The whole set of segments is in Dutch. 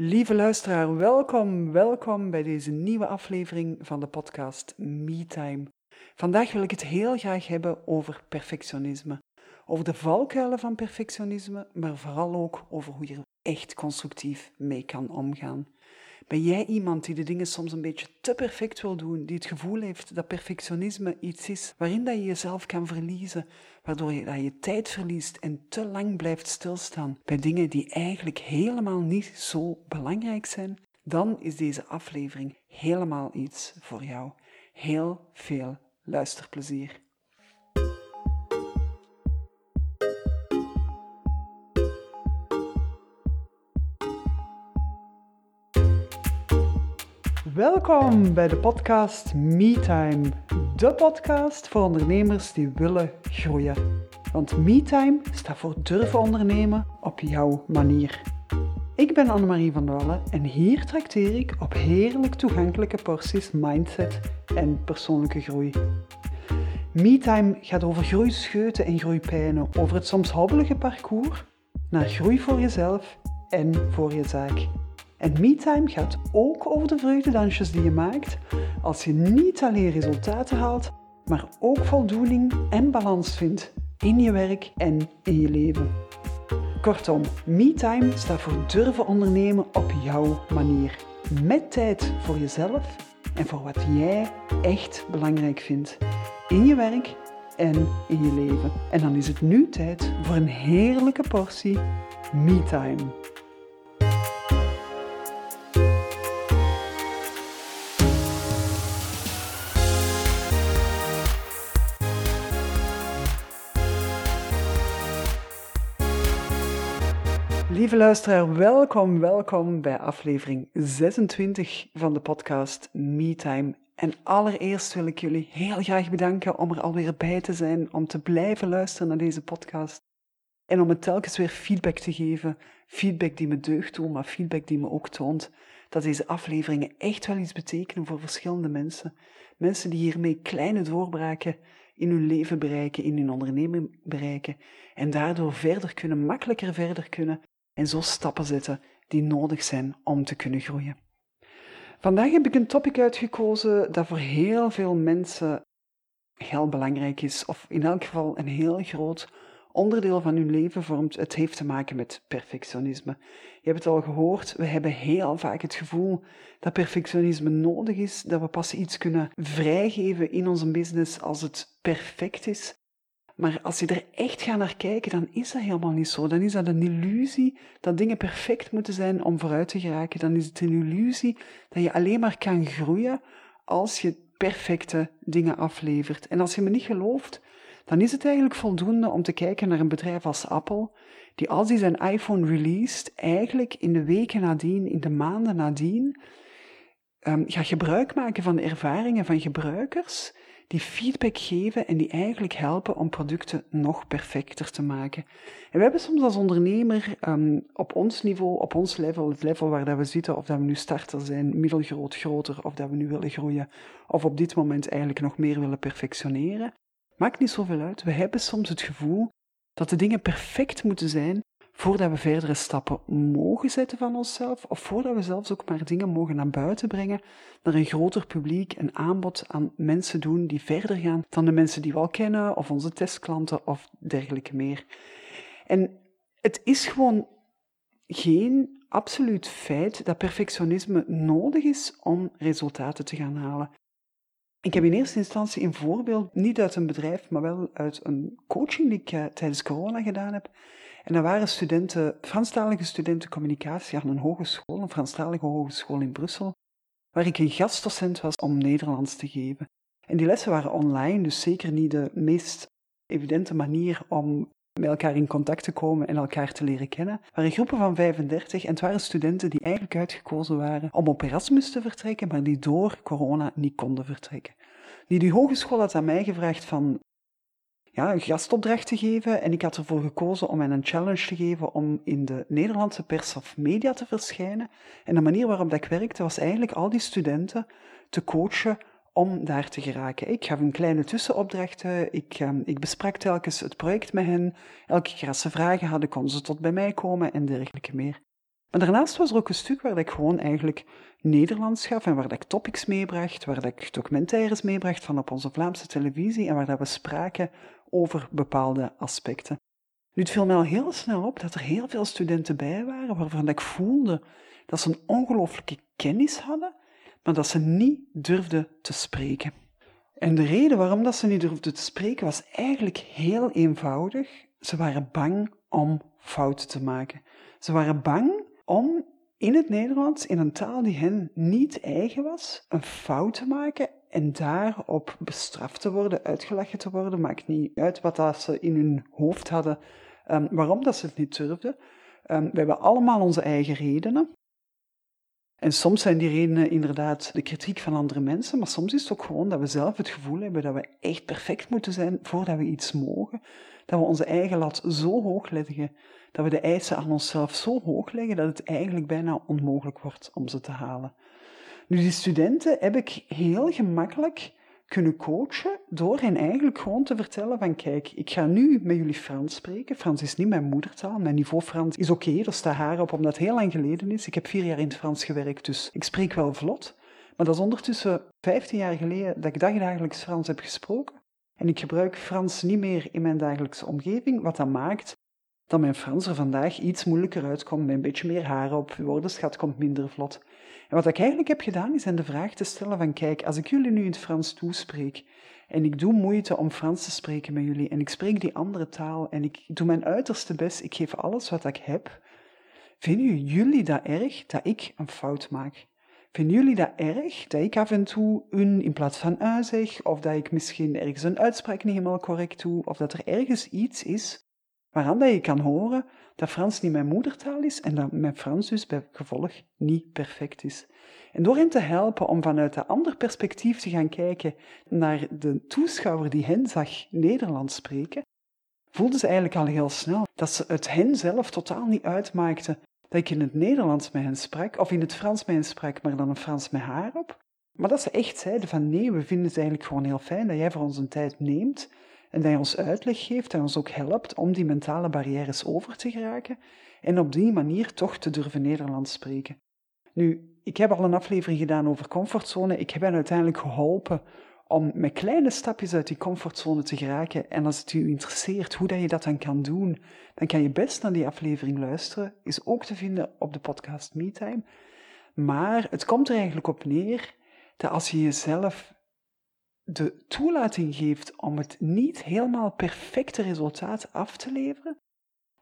Lieve luisteraar, welkom, welkom bij deze nieuwe aflevering van de podcast MeTime. Vandaag wil ik het heel graag hebben over perfectionisme. Over de valkuilen van perfectionisme, maar vooral ook over hoe je er echt constructief mee kan omgaan. Ben jij iemand die de dingen soms een beetje te perfect wil doen, die het gevoel heeft dat perfectionisme iets is waarin dat je jezelf kan verliezen, waardoor je, dat je tijd verliest en te lang blijft stilstaan bij dingen die eigenlijk helemaal niet zo belangrijk zijn? Dan is deze aflevering helemaal iets voor jou. Heel veel luisterplezier. Welkom bij de podcast MeTime, de podcast voor ondernemers die willen groeien. Want MeTime staat voor durven ondernemen op jouw manier. Ik ben Annemarie van Wallen en hier trakteer ik op heerlijk toegankelijke porties mindset en persoonlijke groei. MeTime gaat over groeischeuten en groeipijnen, over het soms hobbelige parcours naar groei voor jezelf en voor je zaak. En MeTime gaat ook over de vreugdedansjes die je maakt als je niet alleen resultaten haalt, maar ook voldoening en balans vindt in je werk en in je leven. Kortom, MeTime staat voor durven ondernemen op jouw manier. Met tijd voor jezelf en voor wat jij echt belangrijk vindt in je werk en in je leven. En dan is het nu tijd voor een heerlijke portie MeTime. Lieve luisteraar, welkom, welkom bij aflevering 26 van de podcast MeTime. En allereerst wil ik jullie heel graag bedanken om er alweer bij te zijn, om te blijven luisteren naar deze podcast en om me telkens weer feedback te geven. Feedback die me deugd doet, maar feedback die me ook toont dat deze afleveringen echt wel iets betekenen voor verschillende mensen. Mensen die hiermee kleine doorbraken in hun leven bereiken, in hun onderneming bereiken en daardoor verder kunnen, makkelijker verder kunnen en zo stappen zetten die nodig zijn om te kunnen groeien. Vandaag heb ik een topic uitgekozen dat voor heel veel mensen heel belangrijk is, of in elk geval een heel groot onderdeel van hun leven vormt. Het heeft te maken met perfectionisme. Je hebt het al gehoord, we hebben heel vaak het gevoel dat perfectionisme nodig is, dat we pas iets kunnen vrijgeven in onze business als het perfect is. Maar als je er echt gaat naar kijken, dan is dat helemaal niet zo. Dan is dat een illusie dat dingen perfect moeten zijn om vooruit te geraken. Dan is het een illusie dat je alleen maar kan groeien als je perfecte dingen aflevert. En als je me niet gelooft, dan is het eigenlijk voldoende om te kijken naar een bedrijf als Apple, die als hij zijn iPhone released, eigenlijk in de weken nadien, in de maanden nadien, um, gaat gebruik maken van de ervaringen van gebruikers die feedback geven en die eigenlijk helpen om producten nog perfecter te maken. En we hebben soms als ondernemer um, op ons niveau, op ons level, het level waar dat we zitten, of dat we nu starter zijn, middelgroot, groter, of dat we nu willen groeien, of op dit moment eigenlijk nog meer willen perfectioneren, maakt niet zoveel uit. We hebben soms het gevoel dat de dingen perfect moeten zijn voordat we verdere stappen mogen zetten van onszelf, of voordat we zelfs ook maar dingen mogen naar buiten brengen, naar een groter publiek, een aanbod aan mensen doen die verder gaan dan de mensen die we al kennen, of onze testklanten, of dergelijke meer. En het is gewoon geen absoluut feit dat perfectionisme nodig is om resultaten te gaan halen. Ik heb in eerste instantie een voorbeeld, niet uit een bedrijf, maar wel uit een coaching die ik uh, tijdens corona gedaan heb. En dat waren studenten, Franstalige studenten communicatie aan een hogeschool, een Franstalige hogeschool in Brussel, waar ik een gastdocent was om Nederlands te geven. En die lessen waren online, dus zeker niet de meest evidente manier om met elkaar in contact te komen en elkaar te leren kennen. Het waren groepen van 35 en het waren studenten die eigenlijk uitgekozen waren om op Erasmus te vertrekken, maar die door corona niet konden vertrekken. Die, die hogeschool had aan mij gevraagd van ja, een gastopdracht te geven en ik had ervoor gekozen om hen een challenge te geven om in de Nederlandse pers of media te verschijnen. En de manier waarop dat ik werkte was eigenlijk al die studenten te coachen om daar te geraken. Ik gaf een kleine tussenopdrachten, ik, ehm, ik besprak telkens het project met hen. Elke keer als ze vragen hadden, konden ze tot bij mij komen en dergelijke meer. Maar daarnaast was er ook een stuk waar ik gewoon eigenlijk Nederlands gaf en waar ik topics meebracht, waar ik documentaires meebracht van op onze Vlaamse televisie en waar we spraken over bepaalde aspecten. Nu, het viel mij al heel snel op dat er heel veel studenten bij waren waarvan ik voelde dat ze een ongelooflijke kennis hadden, maar dat ze niet durfden te spreken. En de reden waarom dat ze niet durfden te spreken was eigenlijk heel eenvoudig. Ze waren bang om fouten te maken. Ze waren bang om in het Nederlands, in een taal die hen niet eigen was, een fout te maken en daarop bestraft te worden, uitgelachen te worden. Maakt niet uit wat dat ze in hun hoofd hadden, um, waarom dat ze het niet durfden. Um, we hebben allemaal onze eigen redenen. En soms zijn die redenen inderdaad de kritiek van andere mensen, maar soms is het ook gewoon dat we zelf het gevoel hebben dat we echt perfect moeten zijn voordat we iets mogen. Dat we onze eigen lat zo hoog leggen, dat we de eisen aan onszelf zo hoog leggen dat het eigenlijk bijna onmogelijk wordt om ze te halen. Nu, die studenten heb ik heel gemakkelijk kunnen coachen door hen eigenlijk gewoon te vertellen van kijk, ik ga nu met jullie Frans spreken. Frans is niet mijn moedertaal. Mijn niveau Frans is oké, okay, er staat haar op omdat het heel lang geleden is. Ik heb vier jaar in het Frans gewerkt, dus ik spreek wel vlot. Maar dat is ondertussen 15 jaar geleden dat ik dagelijks Frans heb gesproken. En ik gebruik Frans niet meer in mijn dagelijkse omgeving, wat dat maakt dat mijn Frans er vandaag iets moeilijker uitkomt, met een beetje meer haar op, woordenschat komt minder vlot. En wat ik eigenlijk heb gedaan, is aan de vraag te stellen van, kijk, als ik jullie nu in het Frans toespreek, en ik doe moeite om Frans te spreken met jullie, en ik spreek die andere taal, en ik doe mijn uiterste best, ik geef alles wat ik heb, vinden jullie dat erg dat ik een fout maak? Vinden jullie dat erg dat ik af en toe een in plaats van u zeg, of dat ik misschien ergens een uitspraak niet helemaal correct doe, of dat er ergens iets is waaraan dat je kan horen dat Frans niet mijn moedertaal is en dat mijn Frans dus bij gevolg niet perfect is. En door hen te helpen om vanuit een ander perspectief te gaan kijken naar de toeschouwer die hen zag Nederlands spreken, voelden ze eigenlijk al heel snel dat ze het hen zelf totaal niet uitmaakte dat ik in het Nederlands met hen sprak, of in het Frans met hen sprak, maar dan een Frans met haar op. Maar dat ze echt zeiden van nee, we vinden het eigenlijk gewoon heel fijn dat jij voor ons een tijd neemt en dat je ons uitleg geeft en ons ook helpt om die mentale barrières over te geraken en op die manier toch te durven Nederlands spreken. Nu, ik heb al een aflevering gedaan over comfortzone. Ik heb hen uiteindelijk geholpen om met kleine stapjes uit die comfortzone te geraken. En als het u interesseert hoe dat je dat dan kan doen, dan kan je best naar die aflevering luisteren. Is ook te vinden op de podcast MeTime. Maar het komt er eigenlijk op neer dat als je jezelf de toelating geeft om het niet helemaal perfecte resultaat af te leveren,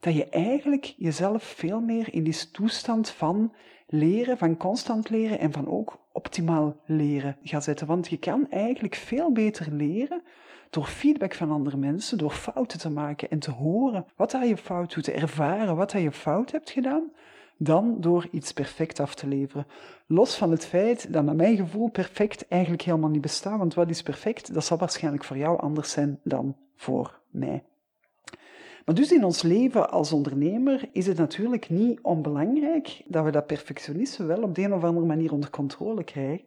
dat je eigenlijk jezelf veel meer in die toestand van leren, van constant leren en van ook optimaal leren gaat zetten. Want je kan eigenlijk veel beter leren door feedback van andere mensen, door fouten te maken en te horen wat dat je fout doet, te ervaren wat dat je fout hebt gedaan, dan door iets perfect af te leveren. Los van het feit dat naar mijn gevoel perfect eigenlijk helemaal niet bestaat, want wat is perfect, dat zal waarschijnlijk voor jou anders zijn dan voor mij. Maar dus in ons leven als ondernemer is het natuurlijk niet onbelangrijk dat we dat perfectionisme wel op de een of andere manier onder controle krijgen.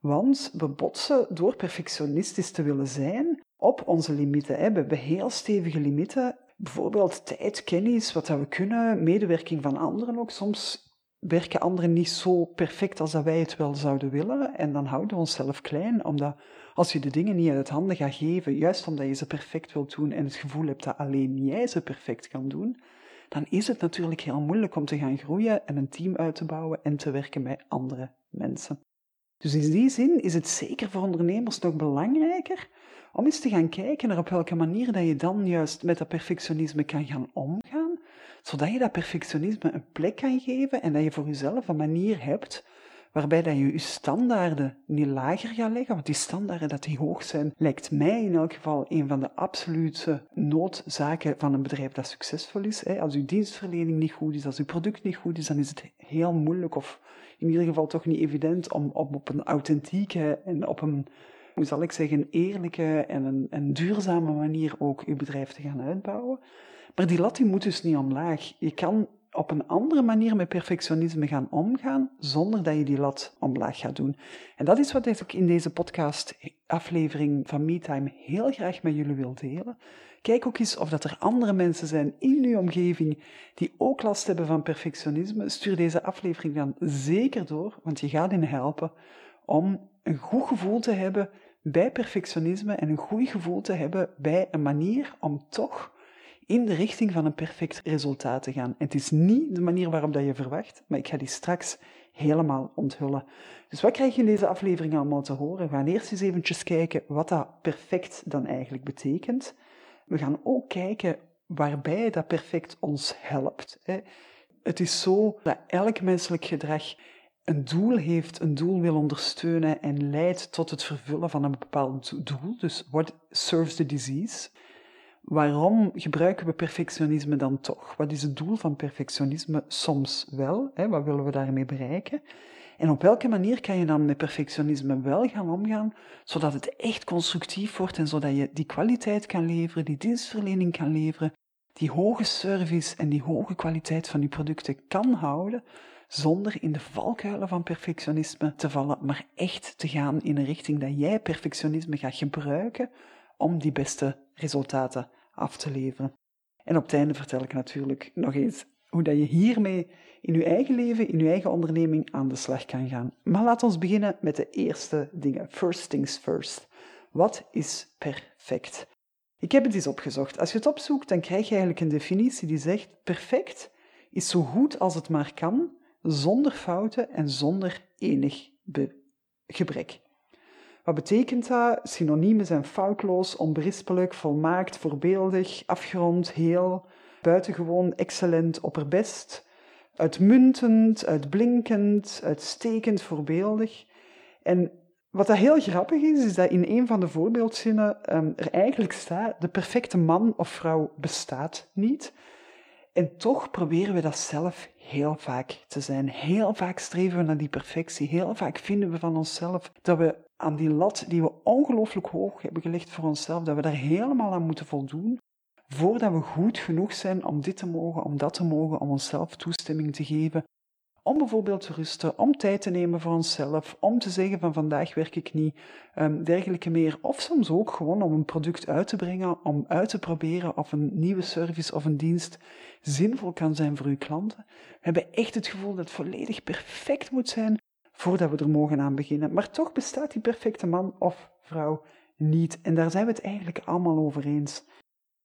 Want we botsen door perfectionistisch te willen zijn op onze limieten. We hebben heel stevige limieten bijvoorbeeld tijd, kennis, wat dat we kunnen, medewerking van anderen ook. Soms werken anderen niet zo perfect als dat wij het wel zouden willen. En dan houden we onszelf klein, omdat als je de dingen niet uit handen gaat geven, juist omdat je ze perfect wilt doen en het gevoel hebt dat alleen jij ze perfect kan doen, dan is het natuurlijk heel moeilijk om te gaan groeien en een team uit te bouwen en te werken met andere mensen. Dus in die zin is het zeker voor ondernemers nog belangrijker om eens te gaan kijken naar op welke manier dat je dan juist met dat perfectionisme kan gaan omgaan, zodat je dat perfectionisme een plek kan geven en dat je voor jezelf een manier hebt waarbij dat je je standaarden niet lager gaat leggen, want die standaarden dat die hoog zijn, lijkt mij in elk geval een van de absolute noodzaken van een bedrijf dat succesvol is. Als uw dienstverlening niet goed is, als uw product niet goed is, dan is het heel moeilijk of in ieder geval toch niet evident om, op een authentieke en op een hoe zal ik zeggen, eerlijke en een, duurzame manier ook je bedrijf te gaan uitbouwen. Maar die lat die moet dus niet omlaag. Je kan op een andere manier met perfectionisme gaan omgaan, zonder dat je die lat omlaag gaat doen. En dat is wat ik in deze podcast-aflevering van MeTime heel graag met jullie wil delen. Kijk ook eens of dat er andere mensen zijn in uw omgeving die ook last hebben van perfectionisme. Stuur deze aflevering dan zeker door, want je gaat hen helpen om een goed gevoel te hebben bij perfectionisme en een goed gevoel te hebben bij een manier om toch in de richting van een perfect resultaat te gaan. het is niet de manier waarop dat je verwacht, maar ik ga die straks helemaal onthullen. Dus wat krijg je in deze aflevering allemaal te horen? We gaan eerst eens eventjes kijken wat dat perfect dan eigenlijk betekent. We gaan ook kijken waarbij dat perfect ons helpt. Het is zo dat elk menselijk gedrag een doel heeft, een doel wil ondersteunen en leidt tot het vervullen van een bepaald doel. Dus what serves the disease? Waarom gebruiken we perfectionisme dan toch? Wat is het doel van perfectionisme? Soms wel. Hè? Wat willen we daarmee bereiken? En op welke manier kan je dan met perfectionisme wel gaan omgaan, zodat het echt constructief wordt en zodat je die kwaliteit kan leveren, die dienstverlening kan leveren, die hoge service en die hoge kwaliteit van je producten kan houden, zonder in de valkuilen van perfectionisme te vallen, maar echt te gaan in een richting dat jij perfectionisme gaat gebruiken om die beste resultaten af te leveren. En op het einde vertel ik natuurlijk nog eens hoe dat je hiermee in je eigen leven, in je eigen onderneming aan de slag kan gaan. Maar laten we beginnen met de eerste dingen. First things first. Wat is perfect? Ik heb het eens opgezocht. Als je het opzoekt, dan krijg je eigenlijk een definitie die zegt: perfect is zo goed als het maar kan, zonder fouten en zonder enig gebrek. Wat betekent dat? Synoniemen zijn foutloos, onberispelijk, volmaakt, voorbeeldig, afgerond, heel, buitengewoon, excellent, opperbest, uitmuntend, uitblinkend, uitstekend, voorbeeldig. En wat dat heel grappig is, is dat in een van de voorbeeldzinnen um, er eigenlijk staat: de perfecte man of vrouw bestaat niet. En toch proberen we dat zelf heel vaak te zijn. Heel vaak streven we naar die perfectie. Heel vaak vinden we van onszelf dat we aan die lat die we ongelooflijk hoog hebben gelegd voor onszelf, dat we daar helemaal aan moeten voldoen, voordat we goed genoeg zijn om dit te mogen, om dat te mogen, om onszelf toestemming te geven, om bijvoorbeeld te rusten, om tijd te nemen voor onszelf, om te zeggen van vandaag werk ik niet, um, dergelijke meer. Of soms ook gewoon om een product uit te brengen, om uit te proberen of een nieuwe service of een dienst zinvol kan zijn voor uw klanten. We hebben echt het gevoel dat het volledig perfect moet zijn voordat we er mogen aan beginnen. Maar toch bestaat die perfecte man of vrouw niet. En daar zijn we het eigenlijk allemaal over eens.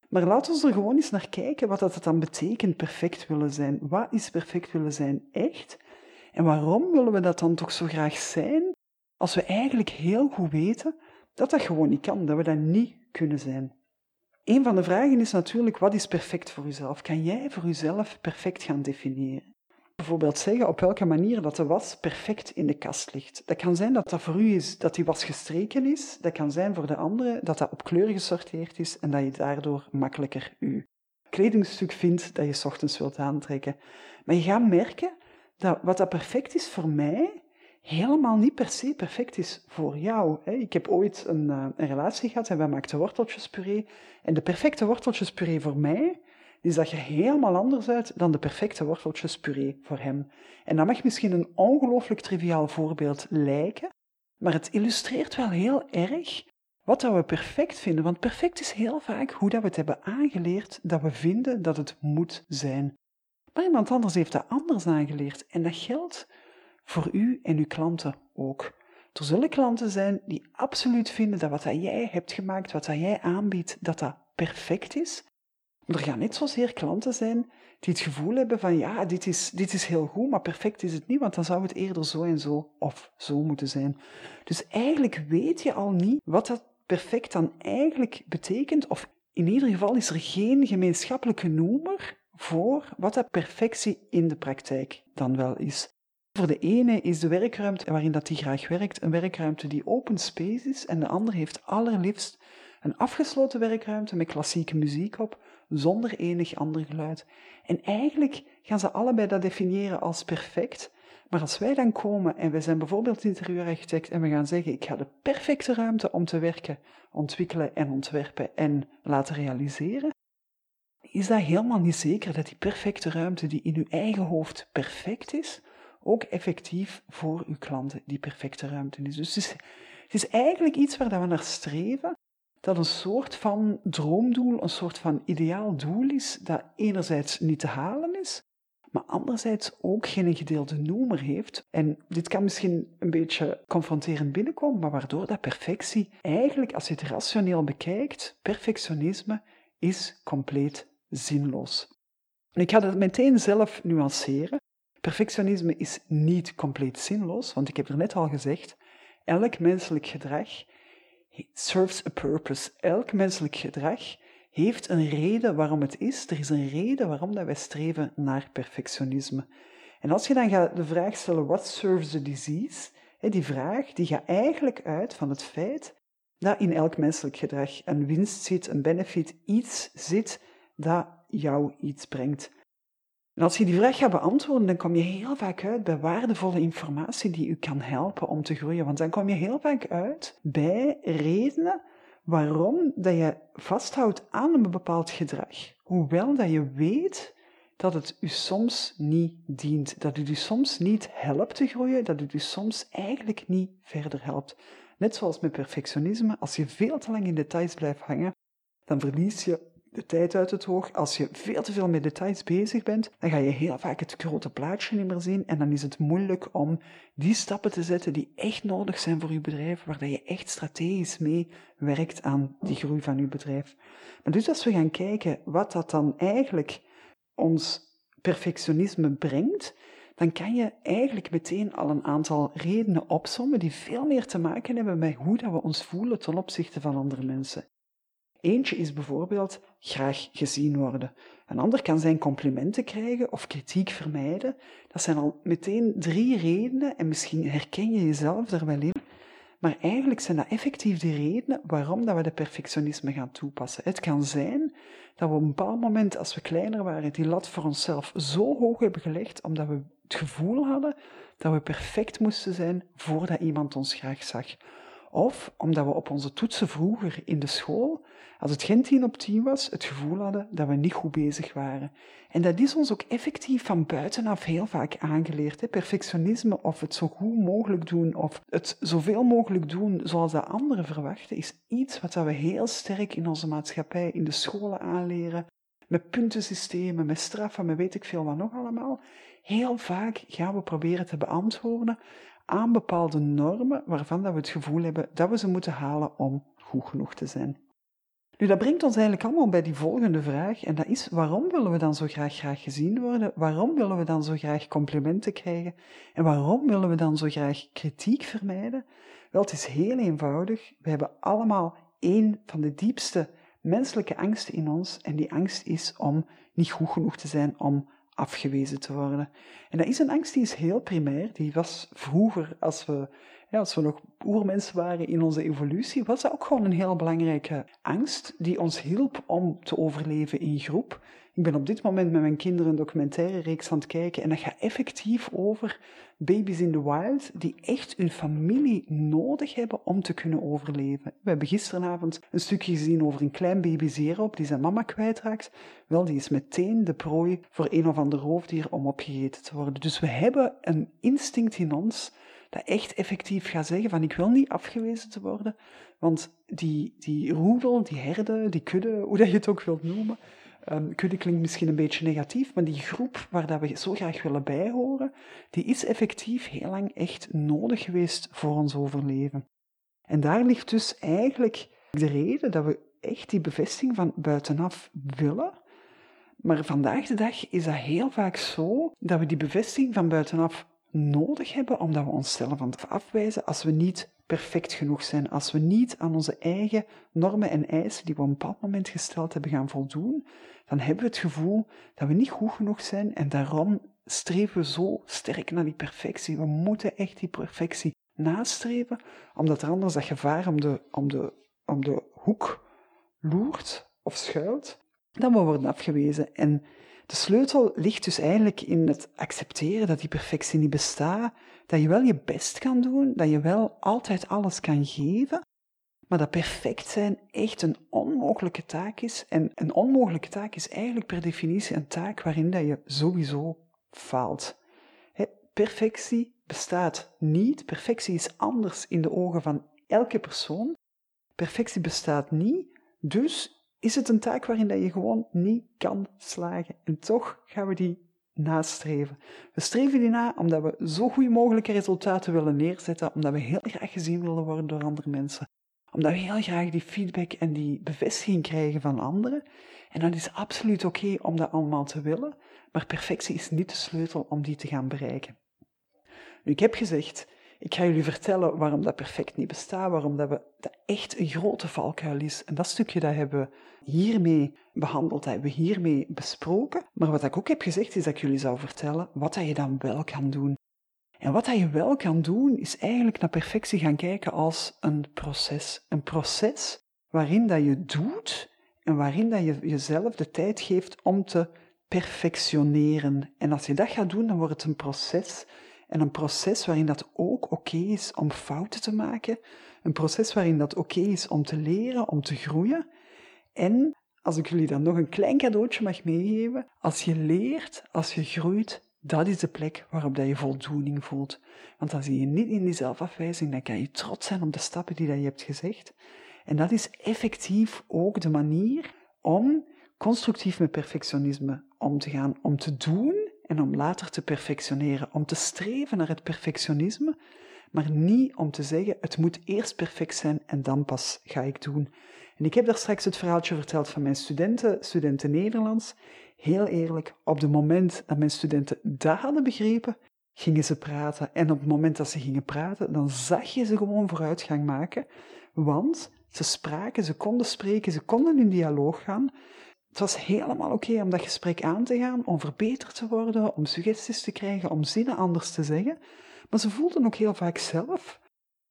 Maar laten we er gewoon eens naar kijken wat dat dan betekent perfect willen zijn. Wat is perfect willen zijn echt? En waarom willen we dat dan toch zo graag zijn, als we eigenlijk heel goed weten dat dat gewoon niet kan, dat we dat niet kunnen zijn? Een van de vragen is natuurlijk, wat is perfect voor jezelf? Kan jij voor jezelf perfect gaan definiëren? Bijvoorbeeld zeggen op welke manier dat de was perfect in de kast ligt. Dat kan zijn dat dat voor u is dat die was gestreken is. Dat kan zijn voor de andere dat dat op kleur gesorteerd is en dat je daardoor makkelijker uw kledingstuk vindt dat je ochtends wilt aantrekken. Maar je gaat merken dat wat dat perfect is voor mij, helemaal niet per se perfect is voor jou. Ik heb ooit een, eh, een relatie gehad en wij maakten worteltjespuree. En de perfecte worteltjespuree voor mij die zag er helemaal anders uit dan de perfecte worteltjespuree voor hem. En dat mag misschien een ongelooflijk triviaal voorbeeld lijken, maar het illustreert wel heel erg wat dat we perfect vinden. Want perfect is heel vaak hoe dat we het hebben aangeleerd dat we vinden dat het moet zijn. Maar iemand anders heeft dat anders aangeleerd en dat geldt voor u en uw klanten ook. Er zullen klanten zijn die absoluut vinden dat wat dat jij hebt gemaakt, wat dat jij aanbiedt, dat dat perfect is. Er gaan net zozeer klanten zijn die het gevoel hebben van ja, dit is, dit is heel goed, maar perfect is het niet, want dan zou het eerder zo en zo of zo moeten zijn. Dus eigenlijk weet je al niet wat dat perfect dan eigenlijk betekent, of in ieder geval is er geen gemeenschappelijke noemer voor wat dat perfectie in de praktijk dan wel is. Voor de ene is de werkruimte waarin dat die graag werkt een werkruimte die open space is en de ander heeft allerliefst een afgesloten werkruimte met klassieke muziek op, zonder enig ander geluid. En eigenlijk gaan ze allebei dat definiëren als perfect. Maar als wij dan komen en wij zijn bijvoorbeeld interieurarchitect en we gaan zeggen: Ik ga de perfecte ruimte om te werken ontwikkelen en ontwerpen en laten realiseren, is dat helemaal niet zeker dat die perfecte ruimte die in uw eigen hoofd perfect is, ook effectief voor uw klanten die perfecte ruimte is. Dus het is, het is eigenlijk iets waar we naar streven, dat een soort van droomdoel, een soort van ideaal doel is, dat enerzijds niet te halen is, maar anderzijds ook geen gedeelde noemer heeft. En dit kan misschien een beetje confronterend binnenkomen, maar waardoor dat perfectie eigenlijk, als je het rationeel bekijkt, perfectionisme is compleet zinloos. ik ga het meteen zelf nuanceren. Perfectionisme is niet compleet zinloos, want ik heb er net al gezegd, elk menselijk gedrag serves a purpose. Elk menselijk gedrag heeft een reden waarom het is. Er is een reden waarom dat wij streven naar perfectionisme. En als je dan gaat de vraag stellen, what serves the disease? Die vraag die gaat eigenlijk uit van het feit dat in elk menselijk gedrag een winst zit, een benefit, iets zit dat jou iets brengt. En als je die vraag gaat beantwoorden, dan kom je heel vaak uit bij waardevolle informatie die u kan helpen om te groeien. Want dan kom je heel vaak uit bij redenen waarom dat je vasthoudt aan een bepaald gedrag, hoewel dat je weet dat het u soms niet dient, dat het u soms niet helpt te groeien, dat het u soms eigenlijk niet verder helpt. Net zoals met perfectionisme, als je veel te lang in details blijft hangen, dan verlies je de tijd uit het oog. Als je veel te veel met details bezig bent, dan ga je heel vaak het grote plaatje niet meer zien en dan is het moeilijk om die stappen te zetten die echt nodig zijn voor je bedrijf, waar je echt strategisch mee werkt aan die groei van je bedrijf. Maar dus als we gaan kijken wat dat dan eigenlijk ons perfectionisme brengt, dan kan je eigenlijk meteen al een aantal redenen opsommen die veel meer te maken hebben met hoe dat we ons voelen ten opzichte van andere mensen. Eentje is bijvoorbeeld graag gezien worden. Een ander kan zijn complimenten krijgen of kritiek vermijden. Dat zijn al meteen drie redenen en misschien herken je jezelf er wel in. Maar eigenlijk zijn dat effectief de redenen waarom dat we de perfectionisme gaan toepassen. Het kan zijn dat we op een bepaald moment, als we kleiner waren, die lat voor onszelf zo hoog hebben gelegd, omdat we het gevoel hadden dat we perfect moesten zijn voordat iemand ons graag zag. Of omdat we op onze toetsen vroeger in de school, als het geen 10 op 10 was, het gevoel hadden dat we niet goed bezig waren. En dat is ons ook effectief van buitenaf heel vaak aangeleerd. Hè? Perfectionisme of het zo goed mogelijk doen of het zoveel mogelijk doen zoals de anderen verwachten, is iets wat we heel sterk in onze maatschappij, in de scholen aanleren. Met puntensystemen, met straffen, met weet ik veel wat nog allemaal. Heel vaak gaan we proberen te beantwoorden aan bepaalde normen waarvan dat we het gevoel hebben dat we ze moeten halen om goed genoeg te zijn. Nu, dat brengt ons eigenlijk allemaal bij die volgende vraag, en dat is waarom willen we dan zo graag, graag gezien worden? Waarom willen we dan zo graag complimenten krijgen? En waarom willen we dan zo graag kritiek vermijden? Wel, het is heel eenvoudig. We hebben allemaal één van de diepste menselijke angsten in ons, en die angst is om niet goed genoeg te zijn, om afgewezen te worden. En dat is een angst die is heel primair. Die was vroeger, als we, ja, als we nog oermensen waren in onze evolutie, was dat ook gewoon een heel belangrijke angst die ons hielp om te overleven in groep. Ik ben op dit moment met mijn kinderen een documentaire reeks aan het kijken en dat gaat effectief over baby's in the wild die echt hun familie nodig hebben om te kunnen overleven. We hebben gisteravond een stukje gezien over een klein baby zeeroop die zijn mama kwijtraakt. Wel, die is meteen de prooi voor een of ander roofdier om opgegeten te worden. Dus we hebben een instinct in ons dat echt effectief gaat zeggen van ik wil niet afgewezen te worden, want die, die roedel, die herde, die kudde, hoe dat je het ook wilt noemen, Um, kudde klinkt misschien een beetje negatief, maar die groep waar dat we zo graag willen bijhoren, die is effectief heel lang echt nodig geweest voor ons overleven. En daar ligt dus eigenlijk de reden dat we echt die bevestiging van buitenaf willen. Maar vandaag de dag is dat heel vaak zo dat we die bevestiging van buitenaf nodig hebben, omdat we onszelf aan het afwijzen als we niet perfect genoeg zijn. Als we niet aan onze eigen normen en eisen die we op een bepaald moment gesteld hebben gaan voldoen, dan hebben we het gevoel dat we niet goed genoeg zijn en daarom streven we zo sterk naar die perfectie. We moeten echt die perfectie nastreven, omdat er anders dat gevaar om de, om de, om de hoek loert of schuilt, dan we worden afgewezen. En de sleutel ligt dus eigenlijk in het accepteren dat die perfectie niet bestaat, dat je wel je best kan doen, dat je wel altijd alles kan geven, maar dat perfect zijn echt een onmogelijke taak is. En een onmogelijke taak is eigenlijk per definitie een taak waarin dat je sowieso faalt. perfectie bestaat niet. Perfectie is anders in de ogen van elke persoon. Perfectie bestaat niet. Dus is het een taak waarin dat je gewoon niet kan slagen. En toch gaan we die nastreven. We streven die na omdat we zo goed mogelijke resultaten willen neerzetten, omdat we heel graag gezien willen worden door andere mensen, omdat we heel graag die feedback en die bevestiging krijgen van anderen. En dat is absoluut oké om dat allemaal te willen, maar perfectie is niet de sleutel om die te gaan bereiken. Nu, ik heb gezegd, ik ga jullie vertellen waarom dat perfect niet bestaat, waarom dat, we, dat echt een grote valkuil is. En dat stukje dat hebben we hiermee behandeld, dat hebben we hiermee besproken. Maar wat ik ook heb gezegd is dat ik jullie zou vertellen wat dat je dan wel kan doen. En wat dat je wel kan doen, is eigenlijk naar perfectie gaan kijken als een proces. Een proces waarin dat je doet en waarin dat je jezelf de tijd geeft om te perfectioneren. En als je dat gaat doen, dan wordt het een proces en een proces waarin dat ook oké is om fouten te maken. Een proces waarin dat oké is om te leren, om te groeien. En als ik jullie dan nog een klein cadeautje mag meegeven, als je leert, als je groeit, dat is de plek waarop dat je voldoening voelt. Want dan zie je niet in die zelfafwijzing, dan kan je trots zijn op de stappen die dat je hebt gezegd. En dat is effectief ook de manier om constructief met perfectionisme om te gaan, om te doen en om later te perfectioneren, om te streven naar het perfectionisme, maar niet om te zeggen, het moet eerst perfect zijn en dan pas ga ik doen. En ik heb daar straks het verhaaltje verteld van mijn studenten, studenten Nederlands. Heel eerlijk, op het moment dat mijn studenten dat hadden begrepen, gingen ze praten. En op het moment dat ze gingen praten, dan zag je ze gewoon vooruitgang maken. Want ze spraken, ze konden spreken, ze konden in dialoog gaan. Het was helemaal oké om dat gesprek aan te gaan, om verbeterd te worden, om suggesties te krijgen, om zinnen anders te zeggen. Maar ze voelden ook heel vaak zelf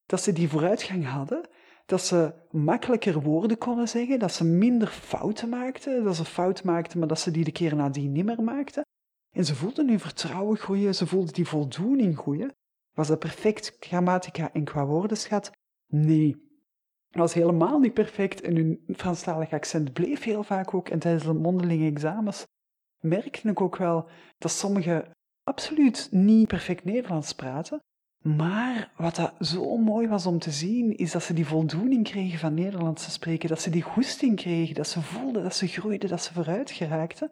dat ze die vooruitgang hadden, dat ze makkelijker woorden konden zeggen, dat ze minder fouten maakten, dat ze fout maakten, maar dat ze die de keer nadien niet meer maakten. En ze voelden hun vertrouwen groeien, ze voelden die voldoening groeien. Was dat perfect grammatica en qua woordenschat? Nee. Was helemaal niet perfect en hun Franstalig accent bleef heel vaak ook. En tijdens de mondelinge examens merkte ik ook wel dat sommigen absoluut niet perfect Nederlands praten. Maar wat dat zo mooi was om te zien, is dat ze die voldoening kregen van Nederlands te spreken. Dat ze die goesting kregen, dat ze voelden, dat ze groeiden, dat ze vooruit geraakten.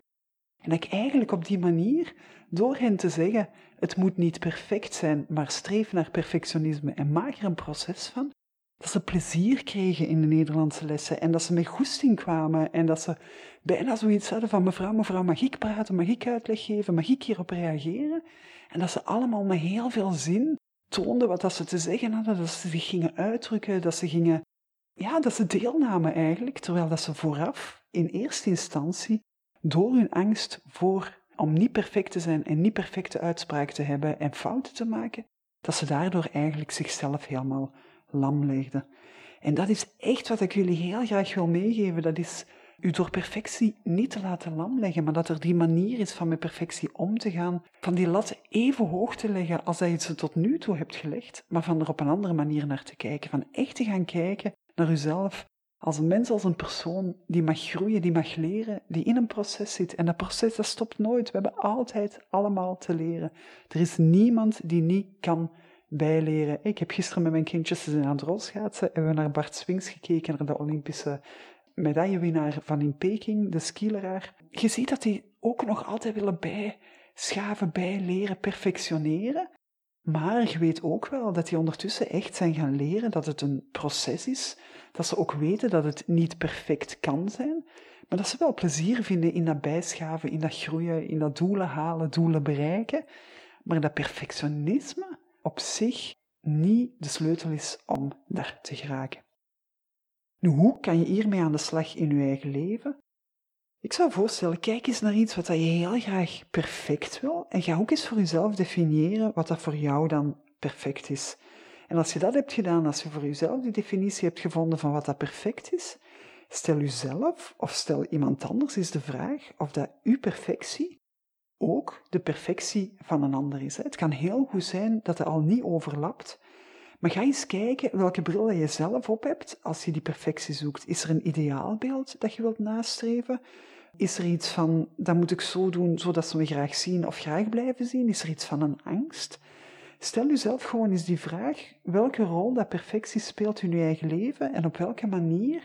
En dat ik eigenlijk op die manier, door hen te zeggen, het moet niet perfect zijn, maar streef naar perfectionisme en maak er een proces van, dat ze plezier kregen in de Nederlandse lessen en dat ze met goesting kwamen en dat ze bijna zoiets hadden van mevrouw, mevrouw, mag ik praten, mag ik uitleg geven, mag ik hierop reageren? En dat ze allemaal met heel veel zin toonden wat dat ze te zeggen hadden, dat ze zich gingen uitdrukken, dat ze gingen, ja, dat ze deelnamen eigenlijk, terwijl dat ze vooraf in eerste instantie door hun angst voor om niet perfect te zijn en niet perfecte uitspraak te hebben en fouten te maken, dat ze daardoor eigenlijk zichzelf helemaal lam legde. En dat is echt wat ik jullie heel graag wil meegeven. Dat is u door perfectie niet te laten lam leggen, maar dat er die manier is van met perfectie om te gaan, van die lat even hoog te leggen als dat je ze tot nu toe hebt gelegd, maar van er op een andere manier naar te kijken. Van echt te gaan kijken naar uzelf als een mens, als een persoon die mag groeien, die mag leren, die in een proces zit. En dat proces dat stopt nooit. We hebben altijd allemaal te leren. Er is niemand die niet kan bijleren. Ik heb gisteren met mijn kindjes ze aan het rolschaatsen en we naar Bart Swings gekeken, naar de Olympische medaillewinnaar van in Peking, de skileraar. Je ziet dat die ook nog altijd willen bijschaven, bijleren, perfectioneren. Maar je weet ook wel dat die ondertussen echt zijn gaan leren dat het een proces is. Dat ze ook weten dat het niet perfect kan zijn. Maar dat ze wel plezier vinden in dat bijschaven, in dat groeien, in dat doelen halen, doelen bereiken. Maar dat perfectionisme, op zich niet de sleutel is om daar te geraken. Nu, hoe kan je hiermee aan de slag in je eigen leven? Ik zou voorstellen, kijk eens naar iets wat je heel graag perfect wil en ga ook eens voor jezelf definiëren wat dat voor jou dan perfect is. En als je dat hebt gedaan, als je voor jezelf die definitie hebt gevonden van wat dat perfect is, stel jezelf of stel iemand anders eens de vraag of dat uw perfectie ook de perfectie van een ander is. Het kan heel goed zijn dat het al niet overlapt, Maar ga eens kijken welke bril je zelf op hebt als je die perfectie zoekt. Is er een ideaalbeeld dat je wilt nastreven? Is er iets van, dat moet ik zo doen zodat ze me graag zien of graag blijven zien? Is er iets van een angst? Stel jezelf gewoon eens die vraag, welke rol dat perfectie speelt in je eigen leven en op welke manier,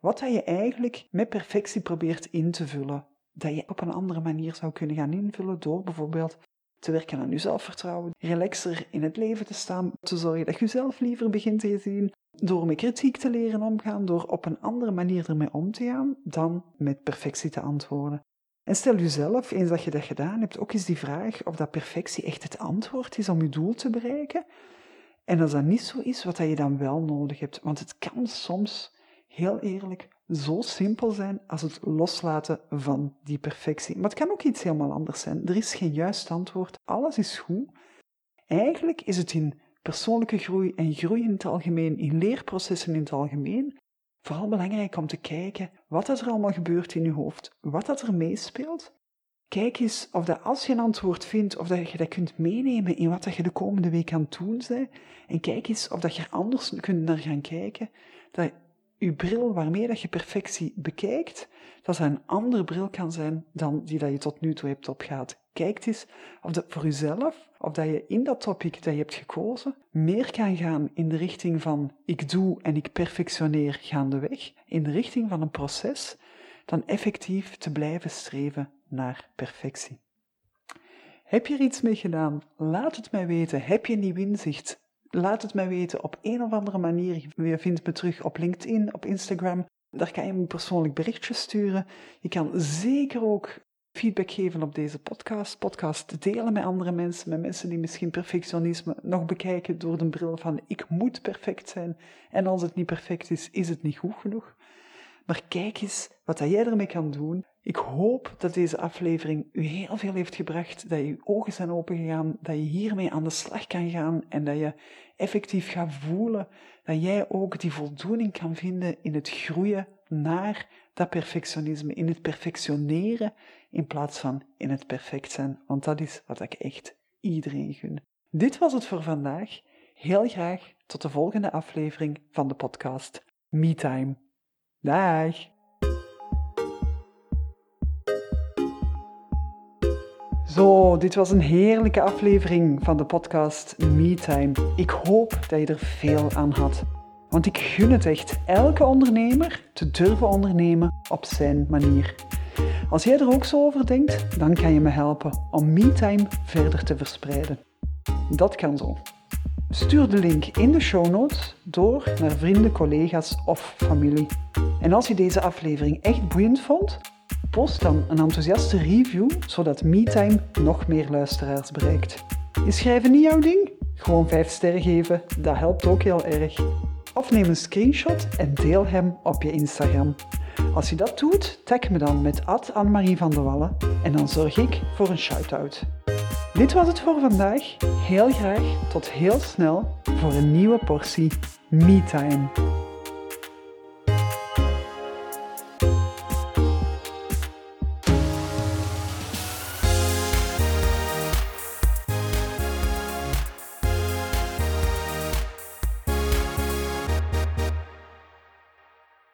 wat dat je eigenlijk met perfectie probeert in te vullen. Dat je op een andere manier zou kunnen gaan invullen door bijvoorbeeld te werken aan je zelfvertrouwen, relaxer in het leven te staan, te zorgen dat je jezelf liever begint te zien, door met kritiek te leren omgaan, door op een andere manier ermee om te gaan dan met perfectie te antwoorden. En stel jezelf, eens dat je dat gedaan hebt, ook eens die vraag of dat perfectie echt het antwoord is om je doel te bereiken. En als dat niet zo is, wat dat je dan wel nodig hebt. Want het kan soms, heel eerlijk, zo simpel zijn als het loslaten van die perfectie. Maar het kan ook iets helemaal anders zijn. Er is geen juist antwoord. Alles is goed. Eigenlijk is het in persoonlijke groei en groei in het algemeen, in leerprocessen in het algemeen, vooral belangrijk om te kijken wat er allemaal gebeurt in je hoofd, wat dat er meespeelt. Kijk eens of dat als je een antwoord vindt, of dat je dat kunt meenemen in wat dat je de komende week aan het doen bent. En kijk eens of dat je anders kunt naar gaan kijken. Dat je bril waarmee dat je perfectie bekijkt, dat dat een andere bril kan zijn dan die dat je tot nu toe hebt opgehaald. Kijk eens of dat voor jezelf, of dat je in dat topic dat je hebt gekozen, meer kan gaan in de richting van ik doe en ik perfectioneer gaandeweg, in de richting van een proces, dan effectief te blijven streven naar perfectie. Heb je er iets mee gedaan? Laat het mij weten. Heb je een nieuw inzicht? Laat het mij weten op een of andere manier. Je vindt me terug op LinkedIn, op Instagram. Daar kan je me persoonlijk berichtje sturen. Je kan zeker ook feedback geven op deze podcast. Podcast delen met andere mensen, met mensen die misschien perfectionisme nog bekijken door de bril van ik moet perfect zijn. En als het niet perfect is, is het niet goed genoeg. Maar kijk eens wat jij ermee kan doen. Ik hoop dat deze aflevering u heel veel heeft gebracht, dat je ogen zijn opengegaan, dat je hiermee aan de slag kan gaan en dat je effectief gaat voelen dat jij ook die voldoening kan vinden in het groeien naar dat perfectionisme, in het perfectioneren in plaats van in het perfect zijn, want dat is wat ik echt iedereen gun. Dit was het voor vandaag. Heel graag tot de volgende aflevering van de podcast MeTime. Dag! Zo, dit was een heerlijke aflevering van de podcast MeTime. Ik hoop dat je er veel aan had. Want ik gun het echt elke ondernemer te durven ondernemen op zijn manier. Als jij er ook zo over denkt, dan kan je me helpen om MeTime verder te verspreiden. Dat kan zo. Stuur de link in de show notes door naar vrienden, collega's of familie. En als je deze aflevering echt boeiend vond, post dan een enthousiaste review zodat MeTime nog meer luisteraars bereikt. Is schrijven niet jouw ding? Gewoon 5 sterren geven, dat helpt ook heel erg. Of neem een screenshot en deel hem op je Instagram. Als je dat doet, tag me dan met Annemarie van der Wallen en dan zorg ik voor een shout-out. Dit was het voor vandaag. Heel graag tot heel snel voor een nieuwe portie MeTime.